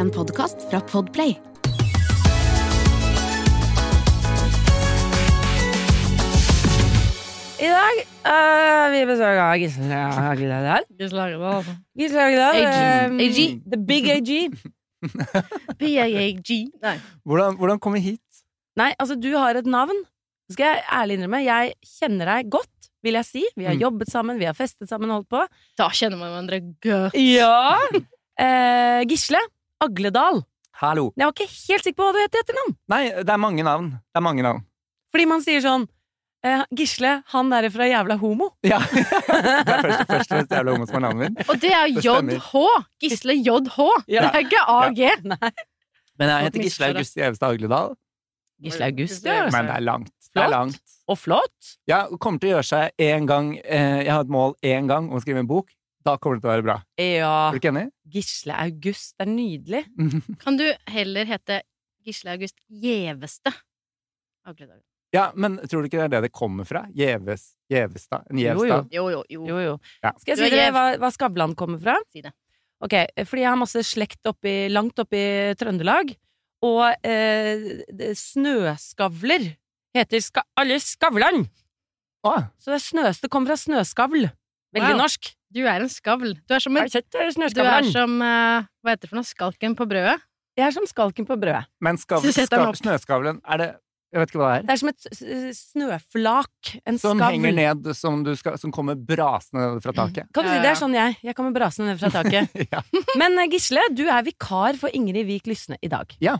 En podkast fra Podplay. I dag uh, vi besøker av Gisle Hagedal. Gisle Hagedal. AG. um, AG. The Big AG. BAG. Nei. Hvordan, hvordan kom vi hit? Nei, altså, du har et navn. Det skal jeg ærlig innrømme. Jeg kjenner deg godt, vil jeg si. Vi har Mm. jobbet sammen, vi har festet sammen, holdt på. Da kjenner man hverandre godt. Ja! Eh, Gisle Agledal. Hallo. Jeg var ikke helt sikker på hva du het i etternavn. Nei, det er mange navn. Det er mange navn. Fordi man sier sånn eh, Gisle, han der er fra jævla homo. Ja. det er først og først og fremst jævla homo som er navnet mitt. Og det er JH. Gisle JH. Ja. Det er ikke AG. Nei. Men jeg heter Gisle. August Gjevstad Agledal. Gisle August, ja. Men det er langt. Det er langt. Og flott. Ja, kommer til å gjøre seg én gang eh, Jeg har et mål én gang om å skrive en bok. Da kommer det til å være bra. Ja. Er du ikke enig? Gisle August. Det er nydelig. Kan du heller hete Gisle August Gjeveste? Ja, men tror du ikke det er det det kommer fra? Gjeves, Gjevestad? En Jo, jo. Gjevstad? Jo, jo, jo. Jo, jo. Ja. Skal jeg si er dere hva, hva Skavlan kommer fra? Si det. Ok, fordi jeg har masse slekt oppi, langt i Trøndelag, og eh, snøskavler heter ska, alle Skavlan! Ah. Så det det kommer fra snøskavl. Veldig Wow. norsk. Du er en skavl. Du er som, en, du du er som uh, Hva heter det for noe? Skalken på brødet? Jeg er som skalken på brødet. men skav, skav, snøskavlen Er det Jeg vet ikke hva det er. Det er som et snøflak. En Som skavl. henger ned, som, du skal, som kommer brasende ned fra taket. Kan du si, Det er sånn jeg. Jeg kommer brasende ned fra taket. ja. Men eh, Gisle, du er vikar for Ingrid Vik Lysne i dag. Ja.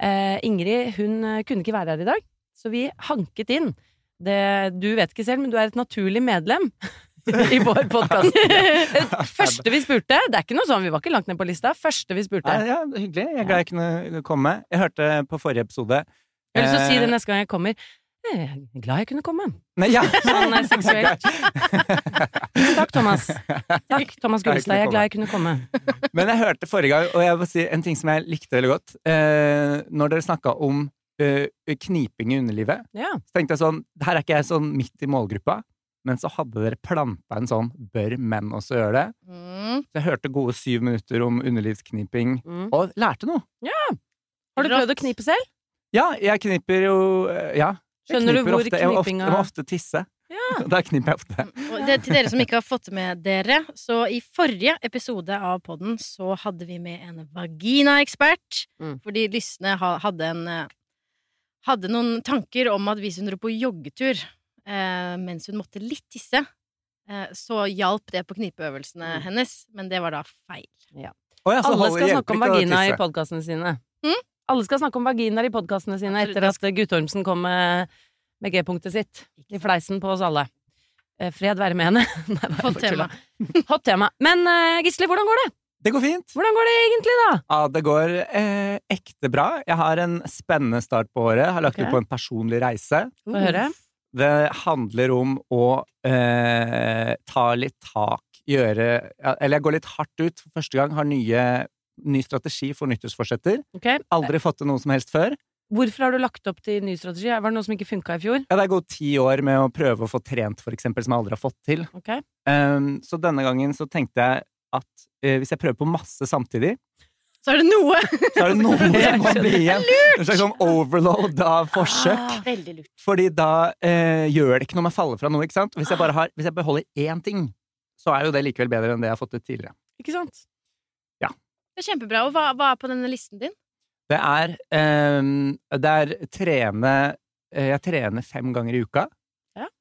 Eh, Ingrid hun eh, kunne ikke være her i dag, så vi hanket inn. Det, du vet ikke selv, men du er et naturlig medlem i vår podkast. Første vi spurte Det er ikke noe sånn, vi var ikke langt ned på lista. Første vi spurte. Ja, ja, er hyggelig. Jeg er glad jeg kunne komme. Jeg hørte på forrige episode Jeg har lyst til å si det eh, neste gang jeg kommer. Jeg er glad jeg kunne komme. Nei, ja. Sånn er seksuelt. Takk, Thomas. Takk, Thomas Gullestad. Jeg er glad jeg kunne komme. Men jeg hørte forrige gang, og jeg vil si en ting som jeg likte veldig godt. Eh, når dere snakka om eh, kniping i underlivet, Ja. så tenkte jeg sånn Her er ikke jeg sånn midt i målgruppa, men så hadde dere planta en sånn Bør menn også gjøre det? Mm. Så jeg hørte gode syv minutter om underlivskniping, Mm. og lærte noe. Ja! Har du prøvd å knipe selv? Ja, jeg kniper jo eh, Ja. Skjønner du hvor ofte. Jeg må ofte, knipinga- jeg må ofte tisse. Ja. Da kniper jeg ofte. Og det, til dere som ikke har fått med dere, så i forrige episode av podden så hadde vi med en vaginaekspert. Mm. Fordi lystne hadde en eh, Hadde noen tanker om at vi som dro på joggetur eh, mens hun måtte litt tisse, eh, så hjalp det på knipeøvelsene Mm. hennes, men det var da feil. Å ja, Alle skal snakke om vagina i podkastene sine. Mm? Alle skal snakke om vaginaer i podkastene sine etter at Guttormsen kom med, med G-punktet sitt i fleisen på oss alle. Eh, Fred være med henne. Nei, Hot tema. Hot tema. Men eh, Gisle, hvordan går det? Det går fint. Hvordan går det egentlig, da? Ja, det går eh, ekte bra. Jeg har en spennende start på året. Har lagt okay. ut på en personlig reise. Få høre. Det handler om å eh, ta litt tak, gjøre Eller jeg går litt hardt ut for første gang. Har nye, ny strategi for nyttårsforsetter. Okay. Aldri fått til noe som helst før. Hvorfor har du lagt opp til ny strategi? Var det noe som ikke funka i fjor? Ja, det er gått ti år med å prøve å få trent, for eksempel, som jeg aldri har fått til. Okay. Um, så denne gangen så tenkte jeg at uh, hvis jeg prøver på masse samtidig, Så er det noe! så er det noe som kan bli igjen. En slags sånn overload av forsøk. Ah, Veldig lurt. Fordi da eh, gjør det ikke noe om jeg faller fra noe, ikke sant? Hvis jeg bare har, hvis jeg beholder én ting, så er jo det likevel bedre enn det jeg har fått ut tidligere. ikke sant? Ja. Det er kjempebra. Og hva, hva er på denne listen din? Det er, eh, det er trene eh, Jeg trener fem ganger i uka.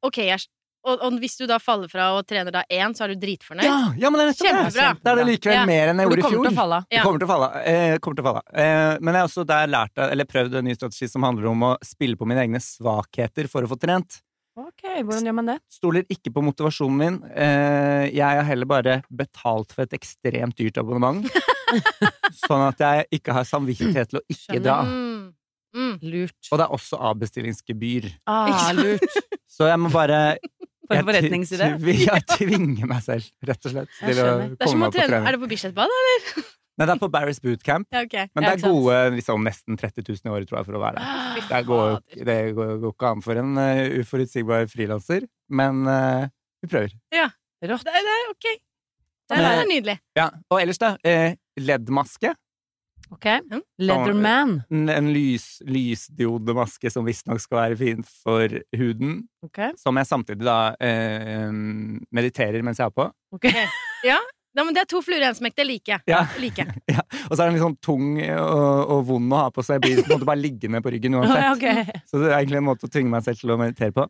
Ok, jeg, og, og hvis du da faller fra og trener da én, så er du dritfornøyd? Ja, ja men det er nettopp det! Kjempebra. Da er det likevel Ja. mer enn jeg gjorde i fjor. Det kommer til å falle. Eh, kommer til å falle. Eh, men jeg har også der lært eller prøvd en ny strategi som handler om å spille på mine egne svakheter for å få trent. Ok, hvordan gjør man det? Stoler ikke på motivasjonen min. Eh, jeg har heller bare betalt for et ekstremt dyrt abonnement. sånn at jeg ikke har samvittighet til å ikke Skjønner. dra. Mm. Mm. Lurt. Og det er også avbestillingsgebyr. Ah, lurt. Så jeg må bare For en forretningsidé. Jeg tvinger meg selv, rett og slett, til å skjønner. Det som komme meg på trening. Er det på Bislett-bad, eller? Nei, det er på Barry's Bootcamp. Ja, okay. Men det er gode liksom, nesten 30 000 i året, tror jeg, for å være der. Det går, det går, går ikke an for en uh, uforutsigbar frilanser, men uh, vi prøver. Rått. Det er, det er ok. Det er, det er nydelig. Ja, Og ellers, da. Eh, LED-maske. Ok. Leatherman. En, en lys, lysdiodemaske som visstnok skal være fin for huden. Okay. Som jeg samtidig da eh, mediterer mens jeg har på. ok. Ja, men det er to fluer i en smekk. Det liker jeg. Ja. Like. ja. Og så er den litt sånn tung og, og vond å ha på, så jeg blir på en måte bare liggende på ryggen uansett. okay. Så det er egentlig en måte å tvinge meg selv til å meditere på.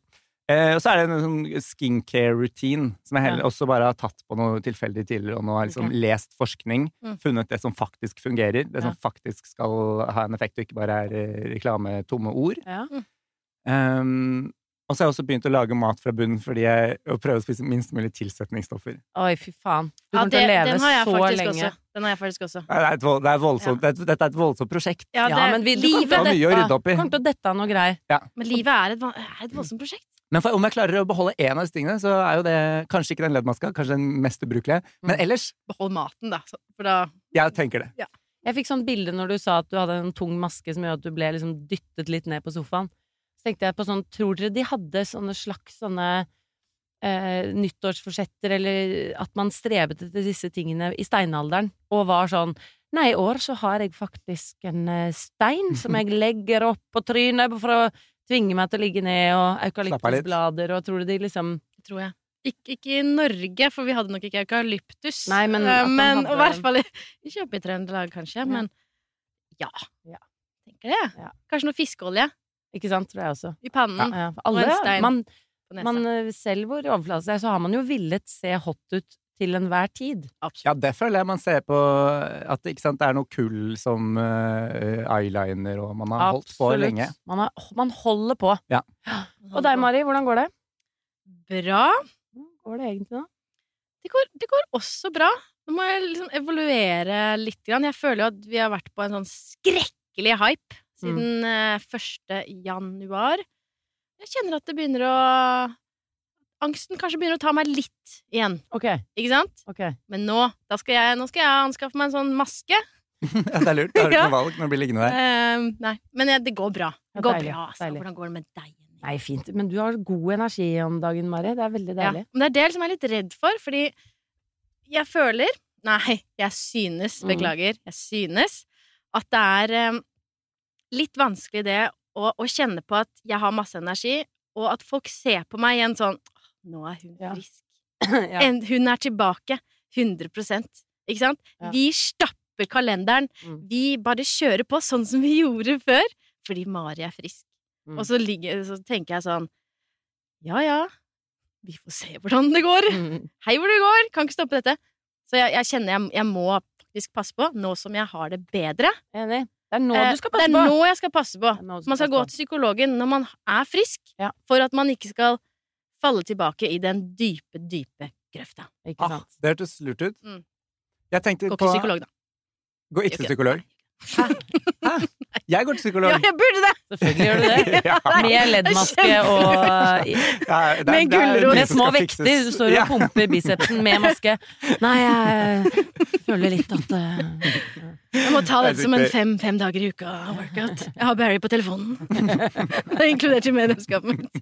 Eh, og så er det en sånn skincare-routine som jeg heller Ja. også bare har tatt på noe tilfeldig tidligere, og nå har liksom okay. lest forskning, Mm. funnet det som faktisk fungerer, det som Ja. faktisk skal ha en effekt, og ikke bare er reklametomme reklame, tomme ord. Ja. Um, og så har jeg også begynt å lage mat fra bunnen fordi jeg og prøver å spise minst mulig tilsetningsstoffer. Oi, fy faen. Du Ja, kommer til å leve den har jeg så faktisk lenge. også. Den har jeg faktisk også. Det er, et, det er voldsomt, det er, dette er et voldsomt prosjekt. Ja, Ja, men vi, du kommer livet, til å ha mye å rydde opp i. kommer til å dette av noe greier. men livet er et, er et voldsomt prosjekt. Men for, om jeg klarer å beholde én av disse tingene, så er jo det kanskje ikke den leddmaska, kanskje den mest ubrukelige. Men Mm. ellers, Behold maten, da. For da jeg tenker det. Jeg fikk sånn bilde når du sa at du hadde en tung maske som gjør at du ble liksom dyttet litt ned på sofaen. Så tenkte jeg på sånn, tror dere de hadde sånne slags sånne eh, nyttårsforsetter, eller at man strebet etter disse tingene i steinalderen, og var sånn Nei, i år så har jeg faktisk en eh, stein som jeg legger opp på trynet for å tvinge meg til å ligge ned, og eukalyptusblader, og tror du de liksom tror jeg. Ik ikke i Norge, for vi hadde nok ikke eukalyptus. Nei, men at man men hadde- og i hvert fall ikke oppe i Kjøpe-Trøndelag, kanskje. Men ja. Ja. Tenker det. Ja. Kanskje noe fiskeolje Ikke sant, tror jeg også. i pannen. Ja, Alle, Og en stein man, man, eh, selv hvor overflate det er, så har man jo villet se hot ut til enhver tid. Absolutt. Ja, det føler jeg man ser på at sant, det er noe kull som uh, eyeliner, og man har holdt på lenge. Man, har, man holder på. Ja. Og deg, Mari, hvordan går det? Bra. Hvordan går det egentlig nå? Det går, det går også bra. Nå må jeg liksom evaluere litt. Grann. Jeg føler jo at vi har vært på en sånn skrekkelig hype siden mm. 1. januar. Jeg kjenner at det begynner å Angsten kanskje begynner å ta meg litt igjen, Ok, ikke sant? ok. Men nå, da skal jeg, nå skal jeg anskaffe meg en sånn maske. ja, det er lurt. Da har du ikke noe valg når du blir liggende der. Uh, nei, men ja, det går bra. Det går deilig, bra, altså. Hvordan går det med deg? Nei, fint. Men du har god energi om dagen, Mari. Det er veldig deilig. Ja. Men det er det jeg er litt redd for, fordi jeg føler Nei, jeg synes, Mm. beklager, jeg synes at det er um, litt vanskelig det å, å kjenne på at jeg har masse energi, og at folk ser på meg igjen sånn «Åh, Nå er hun Ja. frisk. ja. Hun er tilbake. 100 Ikke sant? Ja. Vi stapper kalenderen. Mm. Vi bare kjører på sånn som vi gjorde før, fordi Mari er frisk. Mm. Og så, ligger, så tenker jeg sånn Ja ja, vi får se hvordan det går. Mm. Hei hvor det går! Kan ikke stoppe dette. Så jeg, jeg kjenner jeg, jeg må faktisk passe på, nå som jeg har det bedre. Enig. Det er nå Eh, du skal det passe er på. nå jeg skal passe på. Det er du Man skal gå til psykologen når man er frisk, Ja. for at man ikke skal falle tilbake i den dype, dype grøfta. Ikke Ah, det hørtes lurt ut. Mm. Jeg tenkte Gå på ikke psykolog, da. Gå ikke til Gjør Hæ? Jeg går til psykolog. Ja, jeg burde det! Selvfølgelig gjør du det. Ja. Med leddmaske og Ja, det er- Med gulrot. Med små vekter. Du står og pumper bicepsen med maske. Nei, jeg føler litt at uh... Jeg må ta det dette som en fem, fem dager i uka workout. Jeg har Barry på telefonen. Det er inkludert i medlemskapet mitt.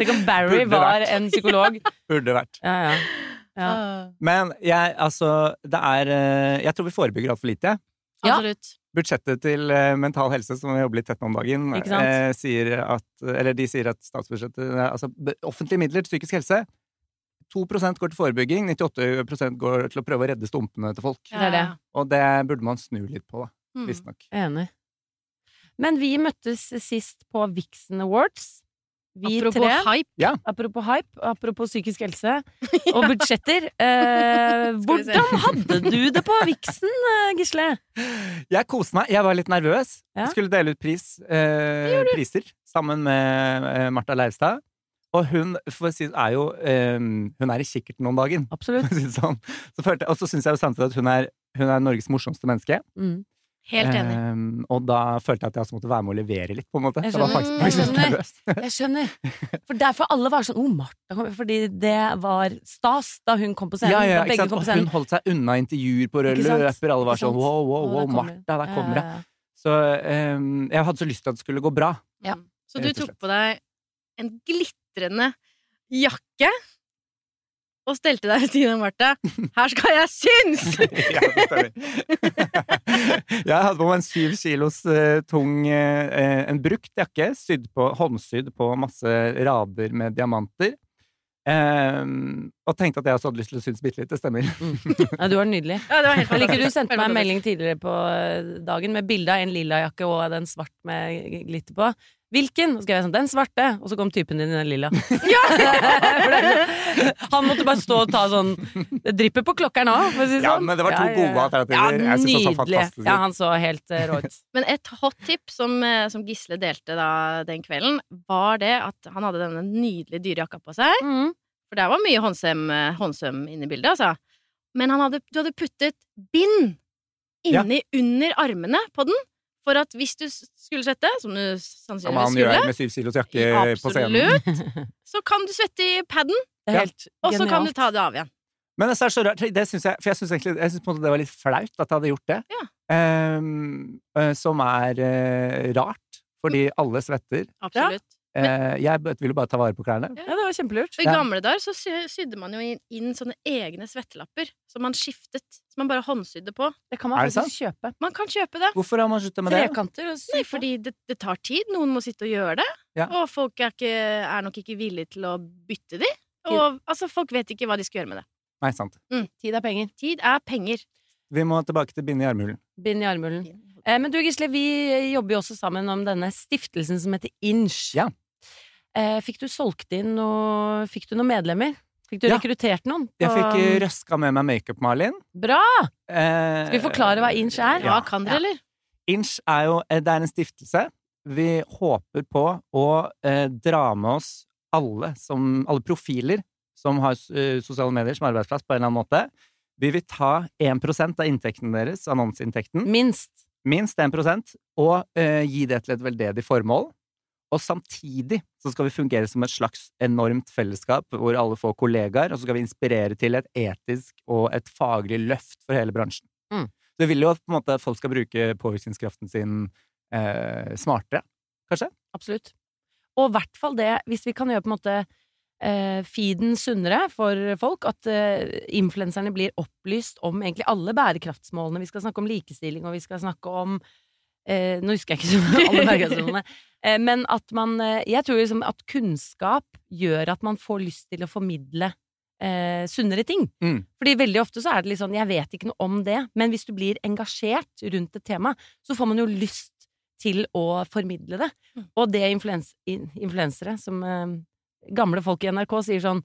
Tenk om Barry var en psykolog. Burde vært. Ja, ja. ja. Ah, Men jeg, altså, det er eh, Jeg tror vi forebygger altfor lite. Ja. Budsjettet til eh, Mental Helse, som vi jobber litt tett med om dagen, eh, sier at Eller de sier at statsbudsjettet eh, Altså offentlige midler til psykisk helse 2% går til forebygging, 98% går til å prøve å redde stumpene til folk. Det det. Og det burde man snu litt på, da. Mm. Visstnok. Enig. Men vi møttes sist på Vixen Awards. Vi Apropos tre. hype. Apropos hype, apropos psykisk helse og budsjetter. Eh, hvordan hadde du det på Vixen, eh, Gisle? Jeg koste meg. Jeg var litt nervøs. Ja. Skulle dele ut pris, eh, priser sammen med eh, Martha Leivstad. Og hun for å si, er jo eh, Hun er i kikkerten om dagen, Absolutt. si sånn. Så følte, og så syns jeg jo samtidig at hun er, hun er Norges morsomste menneske. Mm. Helt enig. Um, og da følte jeg at jeg også måtte være med å levere litt, på en måte. Jeg Jeg var skjønner. faktisk, Jeg faktisk litt skjønner. Jeg skjønner. For derfor alle var sånn Å, Martha kommer Fordi det var stas da hun kom på scenen. Ja, ja, ikke sant? Og på scenen. hun holdt seg unna intervjuer på rød løper. Alle var sånn wow, wow, wow, Martha, der kommer ja. Så um, jeg hadde så lyst til at det skulle gå bra. Ja. Så du tok på deg en glitrende jakke og stelte deg ved siden av Martha. Her skal jeg synes! ja, det stemmer. Jeg hadde på meg en syv kilos eh, tung eh, En brukt jakke, sydd på, håndsydd på masse rader med diamanter. Ehm, og tenkte at jeg også hadde lyst til å synes bitte litt. Det stemmer. Ja, du var nydelig. Ja, det var helt Jeg liker du sendte meg en melding tidligere på eh, dagen med bilde av en lilla jakke og den svart med glitter på. Hvilken? Så skrev jeg sånn, den svarte, og så kom typen din i den lilla. Ja! han måtte bare stå og ta sånn Det drypper på klokkeren òg, for å si det Ja, sånn. men det var to gode alternativer. Ja, nydelig. Ja, han så helt uh, rå ut. Men et hot tip som, eh, som Gisle delte da den kvelden, var det at han hadde denne nydelige dyrejakka på seg. Mm. For der var mye håndsøm, eh, håndsøm inne i bildet, altså. Men han hadde, du hadde puttet bind Ja. inni under armene på den. For at hvis du skulle svette, som du Som sannsynligvis han gjør skulle, med syv kilos jakke på scenen. absolutt, så kan du svette i paden, og så kan du ta det av igjen. Men det er så rart, det synes jeg, for jeg syns egentlig jeg synes på en måte det var litt flaut at jeg hadde gjort det. Ja. Ehm, eh, som er uh, rart, fordi alle svetter. Absolutt. Eh, jeg vil jo bare ta vare på klærne. Ja, det var kjempelurt. I gamle dager så sy sydde man jo inn, inn sånne egne svettelapper som man skiftet, som man bare håndsydde på. Det kan man det faktisk kjøpe. Man kan kjøpe det. Hvorfor har man sluttet med det? Trekanter sy Nei, fordi det, det tar tid. Noen må sitte og gjøre det. Ja. Og folk er, ikke, er nok ikke villige til å bytte de. Og altså, folk vet ikke hva de skal gjøre med det. Nei, sant. Tid er penger. Tid er penger. Vi må tilbake til bind i armhulen. Bind i armhulen. Eh, men du Gisle, vi jobber jo også sammen om denne stiftelsen som heter Inch. Ja. Eh, fikk du solgt inn noe Fikk du noen medlemmer? Fikk du Ja. rekruttert noen? Jeg fikk eh, røska med meg makeup-Malin. Bra! Eh, Skal vi forklare hva Inch er? Ja, kan dere, eller? Inch er jo eh, det er en stiftelse. Vi håper på å eh, dra med oss alle, som, alle profiler som har uh, sosiale medier som arbeidsplass på en eller annen måte. Vi vil ta 1% av inntekten deres, annonseinntekten, Minst. minst 1 og uh, gi det til et veldedig formål. Og samtidig så skal vi fungere som et slags enormt fellesskap hvor alle får kollegaer, og så skal vi inspirere til et etisk og et faglig løft for hele bransjen. Mm. Så vi vil jo at på en måte, folk skal bruke påvirkningskraften sin eh, smartere, kanskje? Absolutt. Og i hvert fall det, hvis vi kan gjøre på en måte eh, feeden sunnere for folk, at eh, influenserne blir opplyst om egentlig alle bærekraftsmålene. Vi skal snakke om likestilling, og vi skal snakke om eh, Nå husker jeg ikke så alle bærekraftsmålene. Eh, men at man eh, Jeg tror liksom at kunnskap gjør at man får lyst til å formidle eh, sunnere ting. Mm. Fordi veldig ofte så er det litt sånn Jeg vet ikke noe om det, men hvis du blir engasjert rundt et tema, så får man jo lyst til å formidle det. Mm. Og det influens influensere, som eh, gamle folk i NRK sier sånn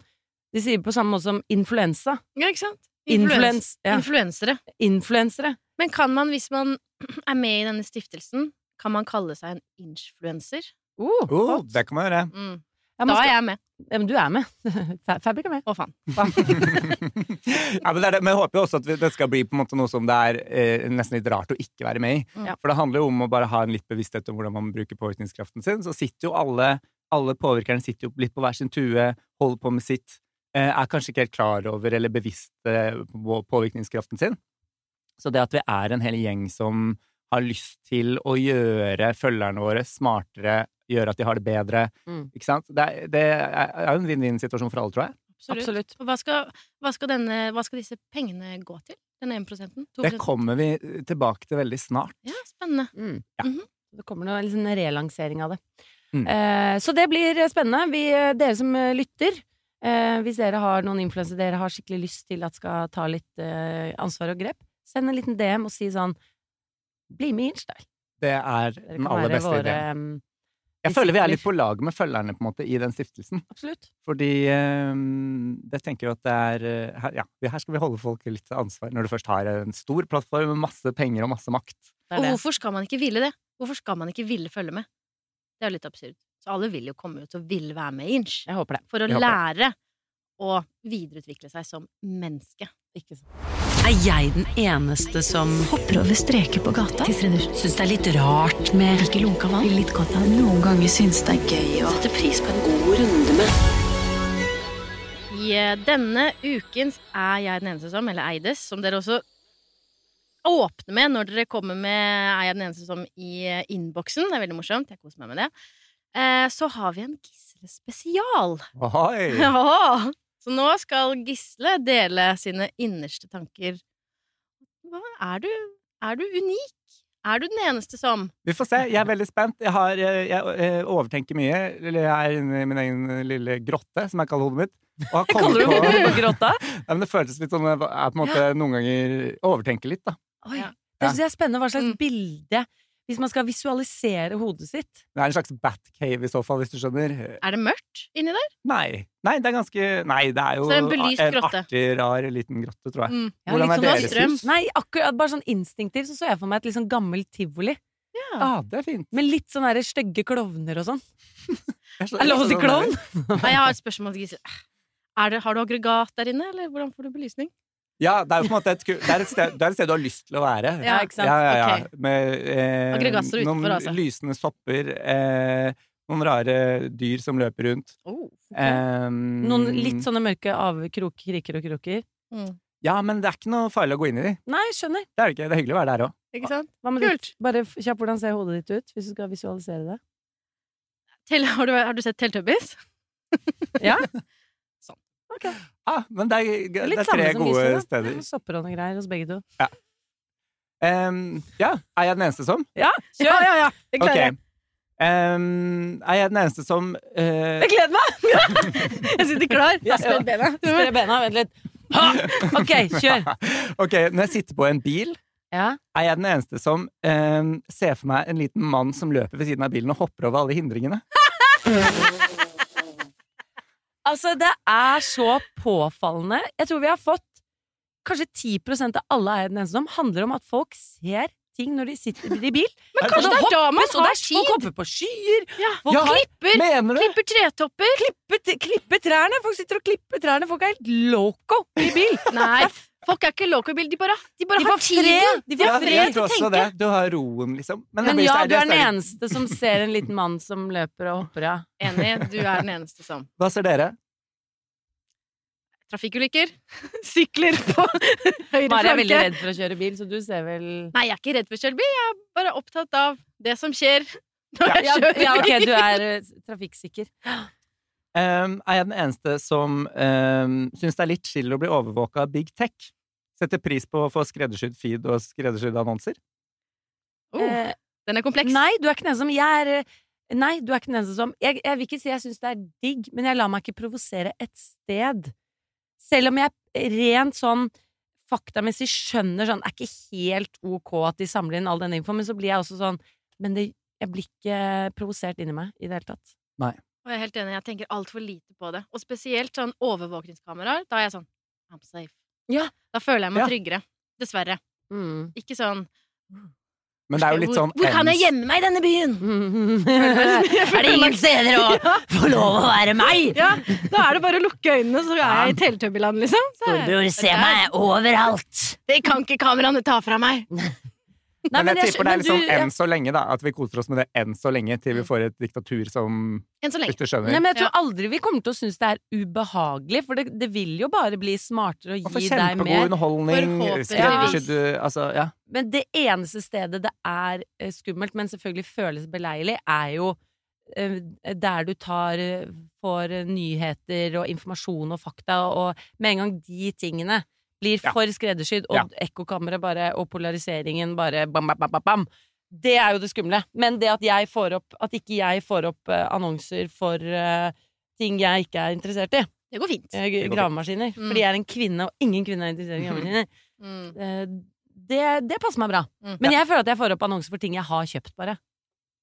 De sier på samme måte som influensa. Ja, ikke sant? Influens, ja. Influensere. Influensere. Men kan man, hvis man er med i denne stiftelsen, kan man kalle seg en influenser? Uh, Oh, det kan man gjøre. Mm. ja, man Da er jeg med. ja, men du er med. Fabrik er med. Å, faen. ja, men, det er det. men jeg håper jo også at det skal bli på en måte noe som det er eh, nesten litt rart å ikke være med i. Ja. For det handler jo om å bare ha en litt bevissthet om hvordan man bruker påvirkningskraften sin. Så sitter jo alle, alle påvirkerne sitter jo litt på hver sin tue, holder på med sitt, eh, er kanskje ikke helt klar over eller bevisst eh, på påvirkningskraften sin. Så det at vi er en hel gjeng som har lyst til å gjøre følgerne våre smartere, gjøre at de har det bedre, Mm. ikke sant? Det er, det er jo en vinn-vinn-situasjon for alle, tror jeg. Absolutt. Absolutt. Og hva skal, hva, skal denne, hva skal disse pengene gå til? Den 1 prosenten? Det kommer vi tilbake til veldig snart. Ja, spennende. Mm. Ja. Mhm. Det kommer noe liksom, relansering av det. Mm. Eh, så det blir spennende. Vi, dere som eh, lytter, eh, hvis dere har noen influensere dere har skikkelig lyst til at skal ta litt eh, ansvar og grep, send en liten DM og si sånn Bli med i Inch-style. Det er den aller beste våre ideen. mm, Jeg føler vi er litt på lag med følgerne på en måte i den stiftelsen. Absolutt. Fordi um, jeg tenker jo at det er eh, her, Ja, her skal vi holde folk litt til ansvar når du først har en stor plattform med masse penger og masse makt. Det Og er hvorfor skal man ikke ville det? Hvorfor skal man ikke ville følge med? Det er jo litt absurd. Så alle vil jo komme ut og vil være med i Inch. Jeg håper det. For å lære å videreutvikle seg som menneske. Ikke sant. Er jeg den eneste som Hopper over streker på gata. syns det er litt rart med Ikke lunka vann. Litt godt av Noen ganger syns det er gøy å sette pris på en god runde med I eh, denne ukens Er jeg den eneste som, eller Eides, som dere også åpner med når dere kommer med Er jeg den eneste som i eh, innboksen. Det er veldig morsomt. Jeg koser meg med det. Eh, Så har vi en Gisle spesial. Ohoi! Så nå skal Gisle dele sine innerste tanker. Hva, er, du, er du unik? Er du den eneste som Vi får se. Jeg er veldig spent. Jeg, har, jeg, jeg, eh, overtenker mye. Eller jeg er inne i min egen lille grotte, som jeg kaller hodet mitt. Og har Kaller du på- hodet grotta? Ja, men det føltes litt som jeg på en måte noen ganger overtenker litt, da. Oi, Ja. det synes jeg er spennende. Hva slags Mm. bilde Hvis man skal visualisere hodet sitt. Det er en slags Batcave i så fall, hvis du skjønner. Er det mørkt inni der? Nei. Nei, det er ganske Nei, det er jo det er en en artig, rar liten grotte, tror jeg. Mm. Ja, Hvordan er deres strøm. hus? Nei, akkurat, bare sånn instinktivt så så jeg for meg et litt sånn gammelt tivoli. Ja. Ah, det er fint. Med litt sånn der stygge klovner og sånn. Er det lov å si klovn? Nei, jeg har et spørsmål til Gisle. Har du aggregat der inne, eller hvordan får du belysning? Ja, det er jo på en måte et, det er et, sted, det er et sted du har lyst til å være. Ja, ikke sant? Ja, ja, ja. Med eh, utenfor, noen altså. lysende sopper, eh, noen rare dyr som løper rundt. Oh, Eh, Noen litt sånne mørke avkriker kriker og kroker. mm. Ja, men det er ikke noe farlig å gå inn i de. Nei, skjønner. Det er det ikke. Det er hyggelig å være der òg. Ikke sant? Kult. Bare kjapp kjapt, hvordan ser hodet ditt ut, hvis du skal visualisere det? Til, har, du, har du sett Teletubbies? Ja? Sånn. Ok. Ah, men det er, Det det er tre gode Gisle, steder. Ja, Sopper og greier hos begge to. Em, ja, er jeg den eneste som? Ja, Ja, kjør! ja, ja. Jeg Ok. klarer okay. um, er jeg den eneste som uh... Jeg gleder meg! Jeg sitter klar. Ja, Jeg sprer bena. Spre bena, vent litt. Ha! Ok, kjør! Ok, når jeg sitter på en bil, Ja. er jeg den eneste som um, ser for meg en liten mann som løper ved siden av bilen og hopper over alle hindringene? Altså, det er så påfallende. Jeg tror vi har fått kanskje 10% av alle eier den eneste som handler om at folk ser ting når de sitter i bil. Men kanskje det er da man har er folk tid? hopper på skyer. Ja. Folk Ja, Klipper, klipper tretopper. klipper, klipper trærne. Folk sitter og klipper trærne. Folk er helt loco i bil. Nei, folk er ikke loco i. De bare, de bare De har fred. tiden. De får fred til å tenke. det. Du har roen, liksom. Men Men ja, du er den eneste som ser en liten mann som løper og hopper, ja. Enig, du er den eneste som. Hva ser dere? Trafikkulykker. Sykler på høyre Mari er veldig redd for å kjøre bil, så du ser vel Nei, jeg er ikke redd for å kjøre bil. Jeg er bare opptatt av det som skjer når jeg kjører bil. ja, ok, du er eh, trafikksikker. Um, er jeg den eneste som um, syns det er litt chill å bli overvåka av big tech? Setter pris på å få skreddersydd feed og skreddersydde annonser? Oh, uh, den er kompleks. Nei, du er ikke den som Jeg er eh, Nei, du er ikke den eneste som Jeg, jeg vil ikke si jeg syns det er digg, men jeg lar meg ikke provosere et sted. Selv om jeg rent sånn faktamessig skjønner sånn Det er ikke helt ok at de samler inn all denne infoen, men så blir jeg også sånn Men det, jeg blir ikke provosert inni meg i det hele tatt. Og jeg er helt enig, jeg tenker altfor lite på det. Og spesielt sånn overvåkningskameraer. Da er jeg sånn I'm safe. Ja. Da føler jeg meg Ja. tryggere. Dessverre. Mm. Ikke sånn Men det er jo litt sånn Hvor, hvor kan jeg gjemme meg i denne byen? er det ingen steder å få lov å være meg? Ja, da er det bare å lukke øynene, så er jeg i Teletubbyland, liksom. Så Storebror, se meg overalt! Det kan ikke kameraene ta fra meg! Nei, Men jeg jeg tipper det er liksom du- enn så lenge, da. At vi koser oss med det enn så lenge, til vi får et diktatur som Enn så Hvis lenge. du skjønner. Nei, men jeg tror aldri vi kommer til å synes det er ubehagelig, for det, det vil jo bare bli smartere å gi deg kjempegod mer. underholdning. Forhåpentligvis. Altså, ja. Men det eneste stedet det er eh, skummelt, men selvfølgelig føles beleilig, er jo eh, der du tar eh, får nyheter og informasjon og fakta, og med en gang de tingene blir Ja. for skreddersydd, og Ja. ekkokammeret bare, og polariseringen bare bam, bam, bam, bam, bam. Det er jo det skumle. Men det at jeg får opp At ikke jeg får opp eh, annonser for uh, ting jeg ikke er interessert i. Det går fint. Uh. Gravemaskiner. Mm. Fordi jeg er en kvinne, og ingen kvinne er interessert i gravemaskiner. Mm. Uh, det, det passer meg bra. Mm. Men jeg føler at jeg får opp annonser for ting jeg har kjøpt, bare.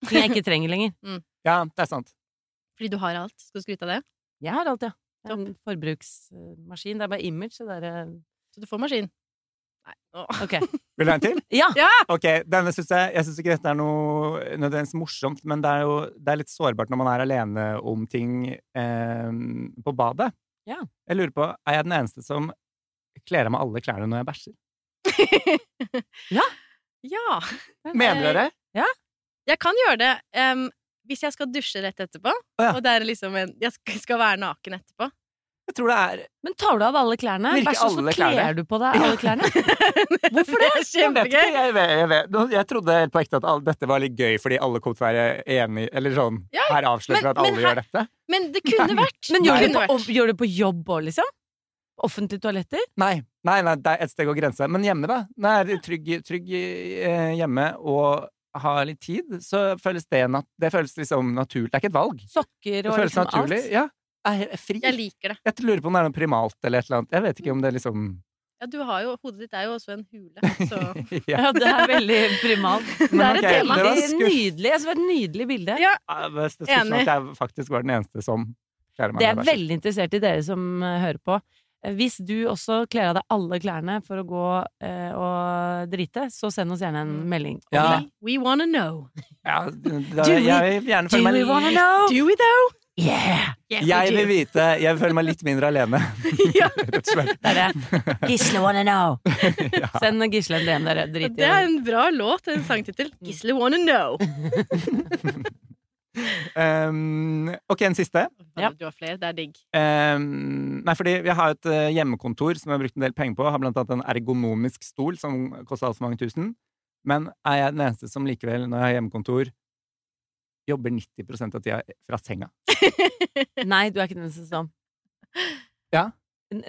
Ting jeg ikke trenger lenger. ja, det er sant. Fordi du har alt. Skal du skryte av det? Jeg har alt, ja. Det En forbruksmaskin. Det er bare image. Det der, Så du får maskin. Nei. Åh. Ok. Vil du ha en til? Ja! Ja! Ok, denne synes jeg Jeg syns ikke dette er noe nødvendigvis morsomt, men det er jo det er litt sårbart når man er alene om ting eh, på badet. Ja. Jeg lurer på, er jeg den eneste som kler av meg alle klærne når jeg bæsjer? Ja. Mener dere? Jeg kan gjøre det um, hvis jeg skal dusje rett etterpå, ja. og det er liksom en Jeg skal- skal være naken etterpå. Jeg tror det er Men tar du av alle klærne? Og så alle klærne? kler du på deg alle klærne? Hvorfor det? Kjempegøy! Jeg vet ikke, jeg, vet, jeg, jeg trodde helt på ekte at all, dette var litt gøy fordi alle kom til å være enige Eller sånn Ja, Her avslører vi at alle her, gjør dette. Men det kunne vært. Men det gjør kunne på, og, gjør det på jobb òg, liksom? Offentlige toaletter? Nei, nei, nei, det er et steg å grense. Men hjemme, da. Når jeg er trygg, trygg eh, hjemme og har litt tid, så føles det, nat det føles liksom naturlig. Det er ikke et valg. Sokker Det og føles liksom naturlig. alt? Ja. Er fri. Jeg liker det. Jeg lurer på om det er noe primalt eller et eller annet. Jeg vet ikke om det er liksom Ja, du har jo, Hodet ditt er jo også en hule, så ja. Ja, det er veldig primalt. Det er okay, et det var veldig skuff. nydelig, altså, det var et nydelig bilde. Ja, Det Enig. at jeg faktisk var den eneste som kler meg Det er veldig interessert i dere som eh, hører på. Eh, Hvis du også kler av deg alle klærne for å gå eh, og drite, så send oss gjerne en Mm. melding. Ja. we, we wanna know. Ja, da, Do we- jeg vil gjerne følge føle Do we wanna know? Do we though? Yeah! Yeah, Jeg vil vite Jeg vil føle meg litt mindre alene, ja. rett og slett. Det er det. Gisle wanna know. Ja. Send Gisle en DM, dere. Drit i Det er en bra låt, en sangtittel. Gisle wanna know. Um, ok, en siste. Ja. Du har flere, det er digg. Um, nei, fordi vi har et eh, hjemmekontor som jeg har brukt en del penger på. Har blant annet en ergonomisk stol som koster altfor mange tusen. Men er jeg den eneste som likevel, når jeg har hjemmekontor, jobber 90% av tida fra senga? Nei, du er ikke den eneste som. Ja.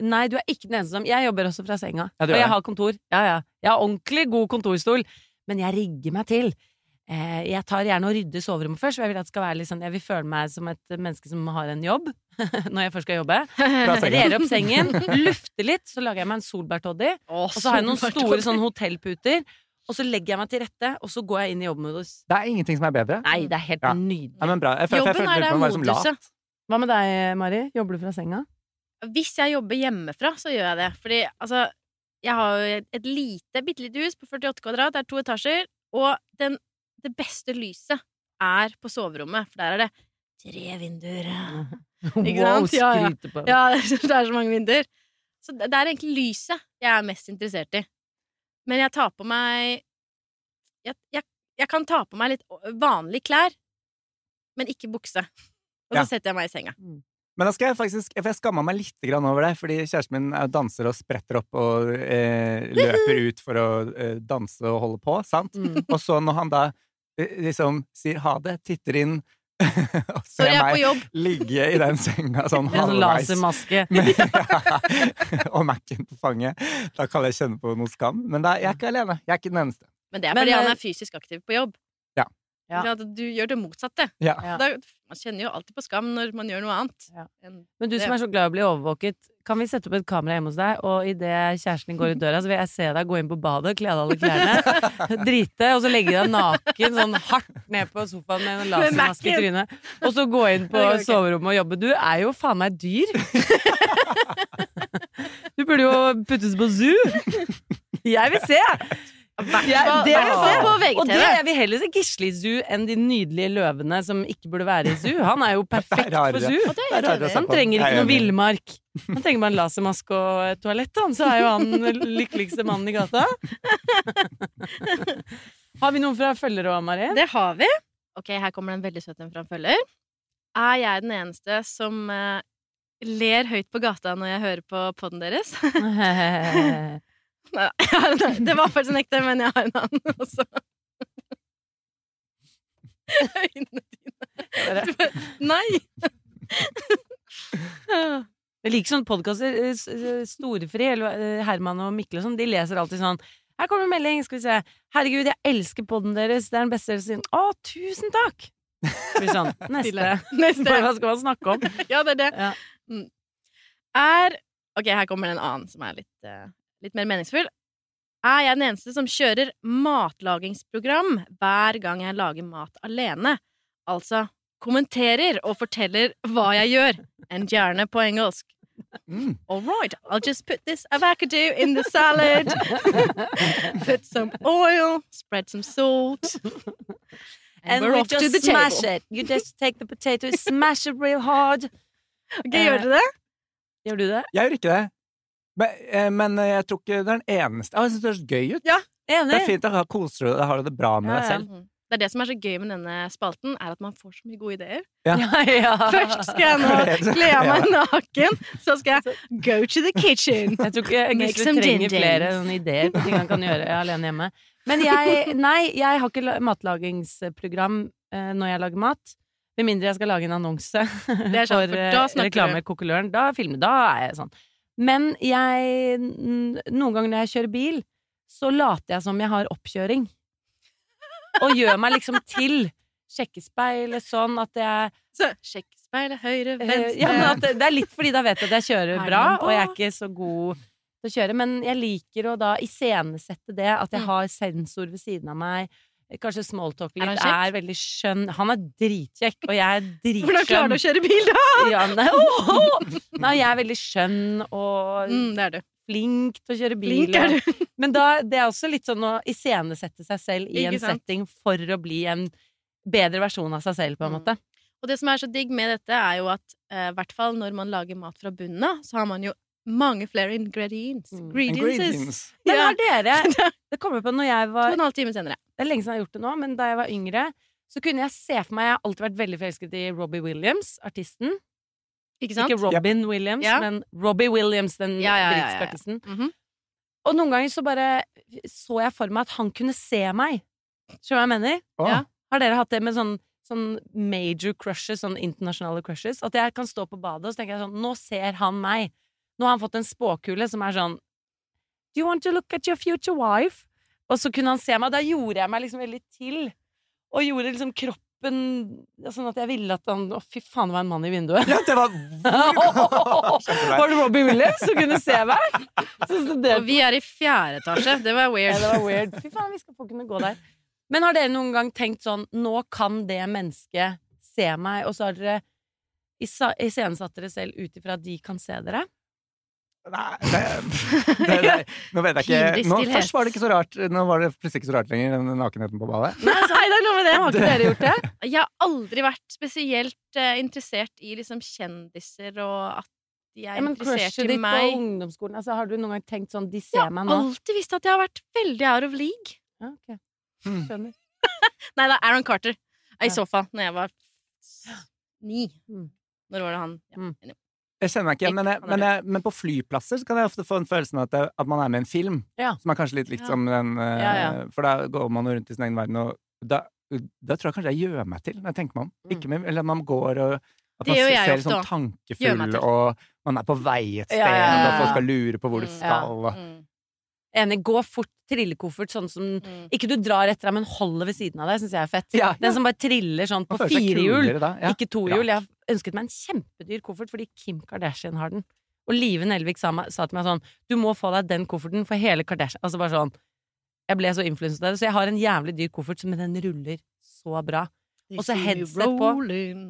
Nei, du er ikke den eneste som. Jeg jobber også fra senga. Ja, og jeg har kontor. Ja, ja. Jeg har ordentlig god kontorstol, men jeg rigger meg til. Eh, jeg tar gjerne og rydder soverommet først, for jeg vil at det skal være litt sånn Jeg vil føle meg som et menneske som har en jobb når jeg først skal jobbe. Fra. Rer opp sengen, lufter litt, så lager jeg meg en solbærtoddy. Og så har jeg noen store sånn hotellputer. Og så legger jeg meg til rette, og så går jeg inn i jobbmodus. Det er ingenting som er bedre. Nei, det er helt Ja. nydelig. Ja, men bra. Jeg, føl- Jobben jeg Jobben er det moduset. Hva med deg, Mari? Jobber du fra senga? Hvis jeg jobber hjemmefra, så gjør jeg det. Fordi altså, jeg har jo et- lite, bitte lite hus på 48 kvadrat, det er to etasjer, og den, det beste lyset er på soverommet, for der er det tre vinduer. Ikke Wow, sant? Ja, ja. skryter på. Ja, det er så- det er så mange vinduer. Så det det er egentlig lyset jeg er mest interessert i. Men jeg tar på meg Jeg, jeg, jeg kan ta på meg litt vanlige klær, men ikke bukse. Og så Ja. setter jeg meg i senga. Men da skal jeg faktisk For jeg skamma meg litt grann over det, fordi kjæresten min er danser og spretter opp og eh, løper ut for å eh, danse og holde på, sant? Mm. Og så når han da eh, liksom sier ha det, titter inn og er på meg jobb. ligge i den senga sånn En sånn lasermaske. ja, og Mac-en på fanget, da kan jeg kjenne på noe skam. Men da, jeg er ikke alene. Jeg er ikke den eneste. Men det er Men, fordi han eh, er fysisk aktiv på jobb. Ja. For at du gjør det motsatte. Ja. Da, man kjenner jo alltid på skam når man gjør noe annet. Ja. Men du som er så glad i å bli overvåket, kan vi sette opp et kamera hjemme hos deg, og idet kjæresten din går ut døra, så vil jeg se deg gå inn på badet, kle av deg alle klærne, drite, og så legge deg naken sånn hardt ned på sofaen med en lasermaske i trynet, og så gå inn på soverommet og jobbe. Du er jo faen meg dyr! Du burde jo puttes på zoo! Jeg vil se! Ja, det Og det, er vi heller se Gisle i zoo enn de nydelige løvene som ikke burde være i zoo. Han er jo perfekt for zoo. Han trenger ikke noe villmark. Han trenger bare en lasermaske og et toalett, han, så er jo han den lykkeligste mannen i gata. Har vi noen fra følgere òg, Mari? Det har vi. Ok, her kommer det en veldig søt en fra en følger. Er jeg den eneste som eh, ler høyt på gata når jeg hører på podden deres? Nei, da. det var faktisk en ekte, men jeg har en annen også. Øynene dine Du bare, Nei! Jeg liker sånne podkaster. Storefri, eller eh, Herman og Mikkel og sånn, de leser alltid sånn Her kommer en melding, skal vi se. Herregud, jeg elsker podden deres. Det er den beste deres. Å, tusen takk! Blir sånn. Neste. Neste. Hva skal man snakke om? Ja, det er det. Ja. Mm. Er Ok, her kommer en annen som er litt, eh, litt mer meningsfull. Er jeg den eneste som kjører matlagingsprogram hver gang jeg lager mat alene? Altså kommenterer og forteller hva jeg gjør, enn gjerne på engelsk. Mm. All right, I'll just put this avocado in the salad. put some oil, spread some salt. And, And we're we off to just the smash table. it. You just take the potato, smash it real hard. Ok, gjør du det? Gjør du det? Jeg gjør ikke det. Men, eh, men jeg tror ikke det er den eneste. Ah, Jeg syns det høres gøy ut. Ja. Det er fint å kose deg, har det bra med Ja, deg ja. selv. Mhm. Det er det som er så gøy med denne spalten, er at man får så mye gode ideer. Ja. Ja, ja. Først skal jeg nå kle av meg naken, så skal jeg go to the kitchen. Jeg tror ikke jeg, Gisle trenger flere Noen ideer på ting han kan gjøre alene hjemme. Men jeg, nei, jeg har ikke matlagingsprogram eh, når jeg lager mat. Med mindre jeg skal lage en annonse sant, for, for eh, da reklame i Da filmer, da er jeg sånn. Men jeg Noen ganger når jeg kjører bil, så later jeg som jeg har oppkjøring. Og gjør meg liksom til. Sjekkespeilet sånn at jeg Så Sjekkespeilet høyre, Eh, venstre Ja, det, det er litt fordi da vet jeg at jeg kjører Er bra, og jeg er ikke så god til å kjøre. Men jeg liker å da iscenesette det, at jeg Mm. har sensor ved siden av meg. Kanskje smalltalk Er han litt. kjekk? Er veldig skjønn. Han er dritkjekk, og jeg er dritskjønn. Hvordan klarer du å kjøre bil, da?! Ja, nei, Oh! nei, jeg er veldig skjønn og Mm, det er du. flink til å kjøre bil. Flink er og- du. Men da, det er også litt sånn å iscenesette seg selv i Ikke en sant? setting for å bli en bedre versjon av seg selv, på en Mm. måte. Og det som er så digg med dette, er jo at eh, hvert fall når man lager mat fra bunnen av, så har man jo mange flere ingredients. Mm. Ingredients. Men har dere Det kommer på når jeg To var og en halv time senere. Det er lenge siden jeg har gjort det nå, men da jeg var yngre, så kunne jeg se for meg Jeg har alltid vært veldig forelsket i Robbie Williams, artisten. Ikke sant? Ikke Robin Williams, Ja. men Robbie Williams, den Ja, ja, ja, britiske ja, ja. artisten. Mhm. Og noen ganger så bare så jeg for meg at han kunne se meg. Skjønner du hva jeg mener? Oh. Ja. Har dere hatt det med sånn, sånn major crushes, sånn internasjonale crushes? At jeg kan stå på badet og så tenker jeg sånn Nå ser han meg. Nå har han fått en spåkule som er sånn Do you want to look at your future wife? Og så kunne han se meg. Da gjorde jeg meg liksom veldig til. Og gjorde liksom kroppen sånn at jeg ville at han Å, fy faen, det var en mann i vinduet. Ja, det var. Var det Robbie Williams som kunne se meg? Så, så det, Og vi er i fjerde etasje. Det var ja, weird. det var weird. Fy faen, vi skal få kunne gå der. Men har dere noen gang tenkt sånn Nå kan det mennesket se meg, og så har dere iscenesatt dere selv ut ifra at de kan se dere? Nei, det, det, det, nå vet jeg ikke nå. Først var det ikke så rart. Nå var det plutselig ikke så rart lenger, den nakenheten på badet. Nei, det er noe med det. Har ikke dere gjort det? Jeg har aldri vært spesielt uh, interessert i liksom kjendiser og at de er Ja, men interessert crushet i ditt på meg. ungdomsskolen, altså, har du noen gang tenkt sånn De ser ja, meg nå? Jeg har alltid visst at jeg har vært veldig out of league. Ja, ok. Mm. Skjønner. Nei, det er Aaron Carter. I Ja. så fall. Når jeg var ni. Mm. Når var det han? Ja. Mm. Jeg kjenner meg ikke igjen, men, jeg, men, jeg, men på flyplasser så kan jeg ofte få en følelsen av at, jeg, at man er med i en film. Ja. Som er kanskje litt likt som den eh. For da går man rundt i sin egen verden, og da, da tror jeg kanskje jeg gjør meg til, når jeg tenker meg om. Mm. Ikke med, eller man går og at man ser litt sånn tankefull, og man er på vei et sted, og folk skal lure på hvor du Mm. skal. Og, Mm. Enig. Gå fort, trillekoffert, sånn som Mm. Ikke du drar etter deg, men holder ved siden av deg, syns jeg er fett. Ja, ja. Den som bare triller sånn på Man føler seg fire hjul. kulere da, ja. Ikke tohjul. Jeg har ønsket meg en kjempedyr koffert fordi Kim Kardashian har den. Og Live Nelvik sa, meg, sa til meg sånn Du må få deg den kofferten for hele Kardashian. Altså bare sånn Jeg ble så influenset av det. Så jeg har en jævlig dyr koffert, men den ruller så bra. Og så headset på.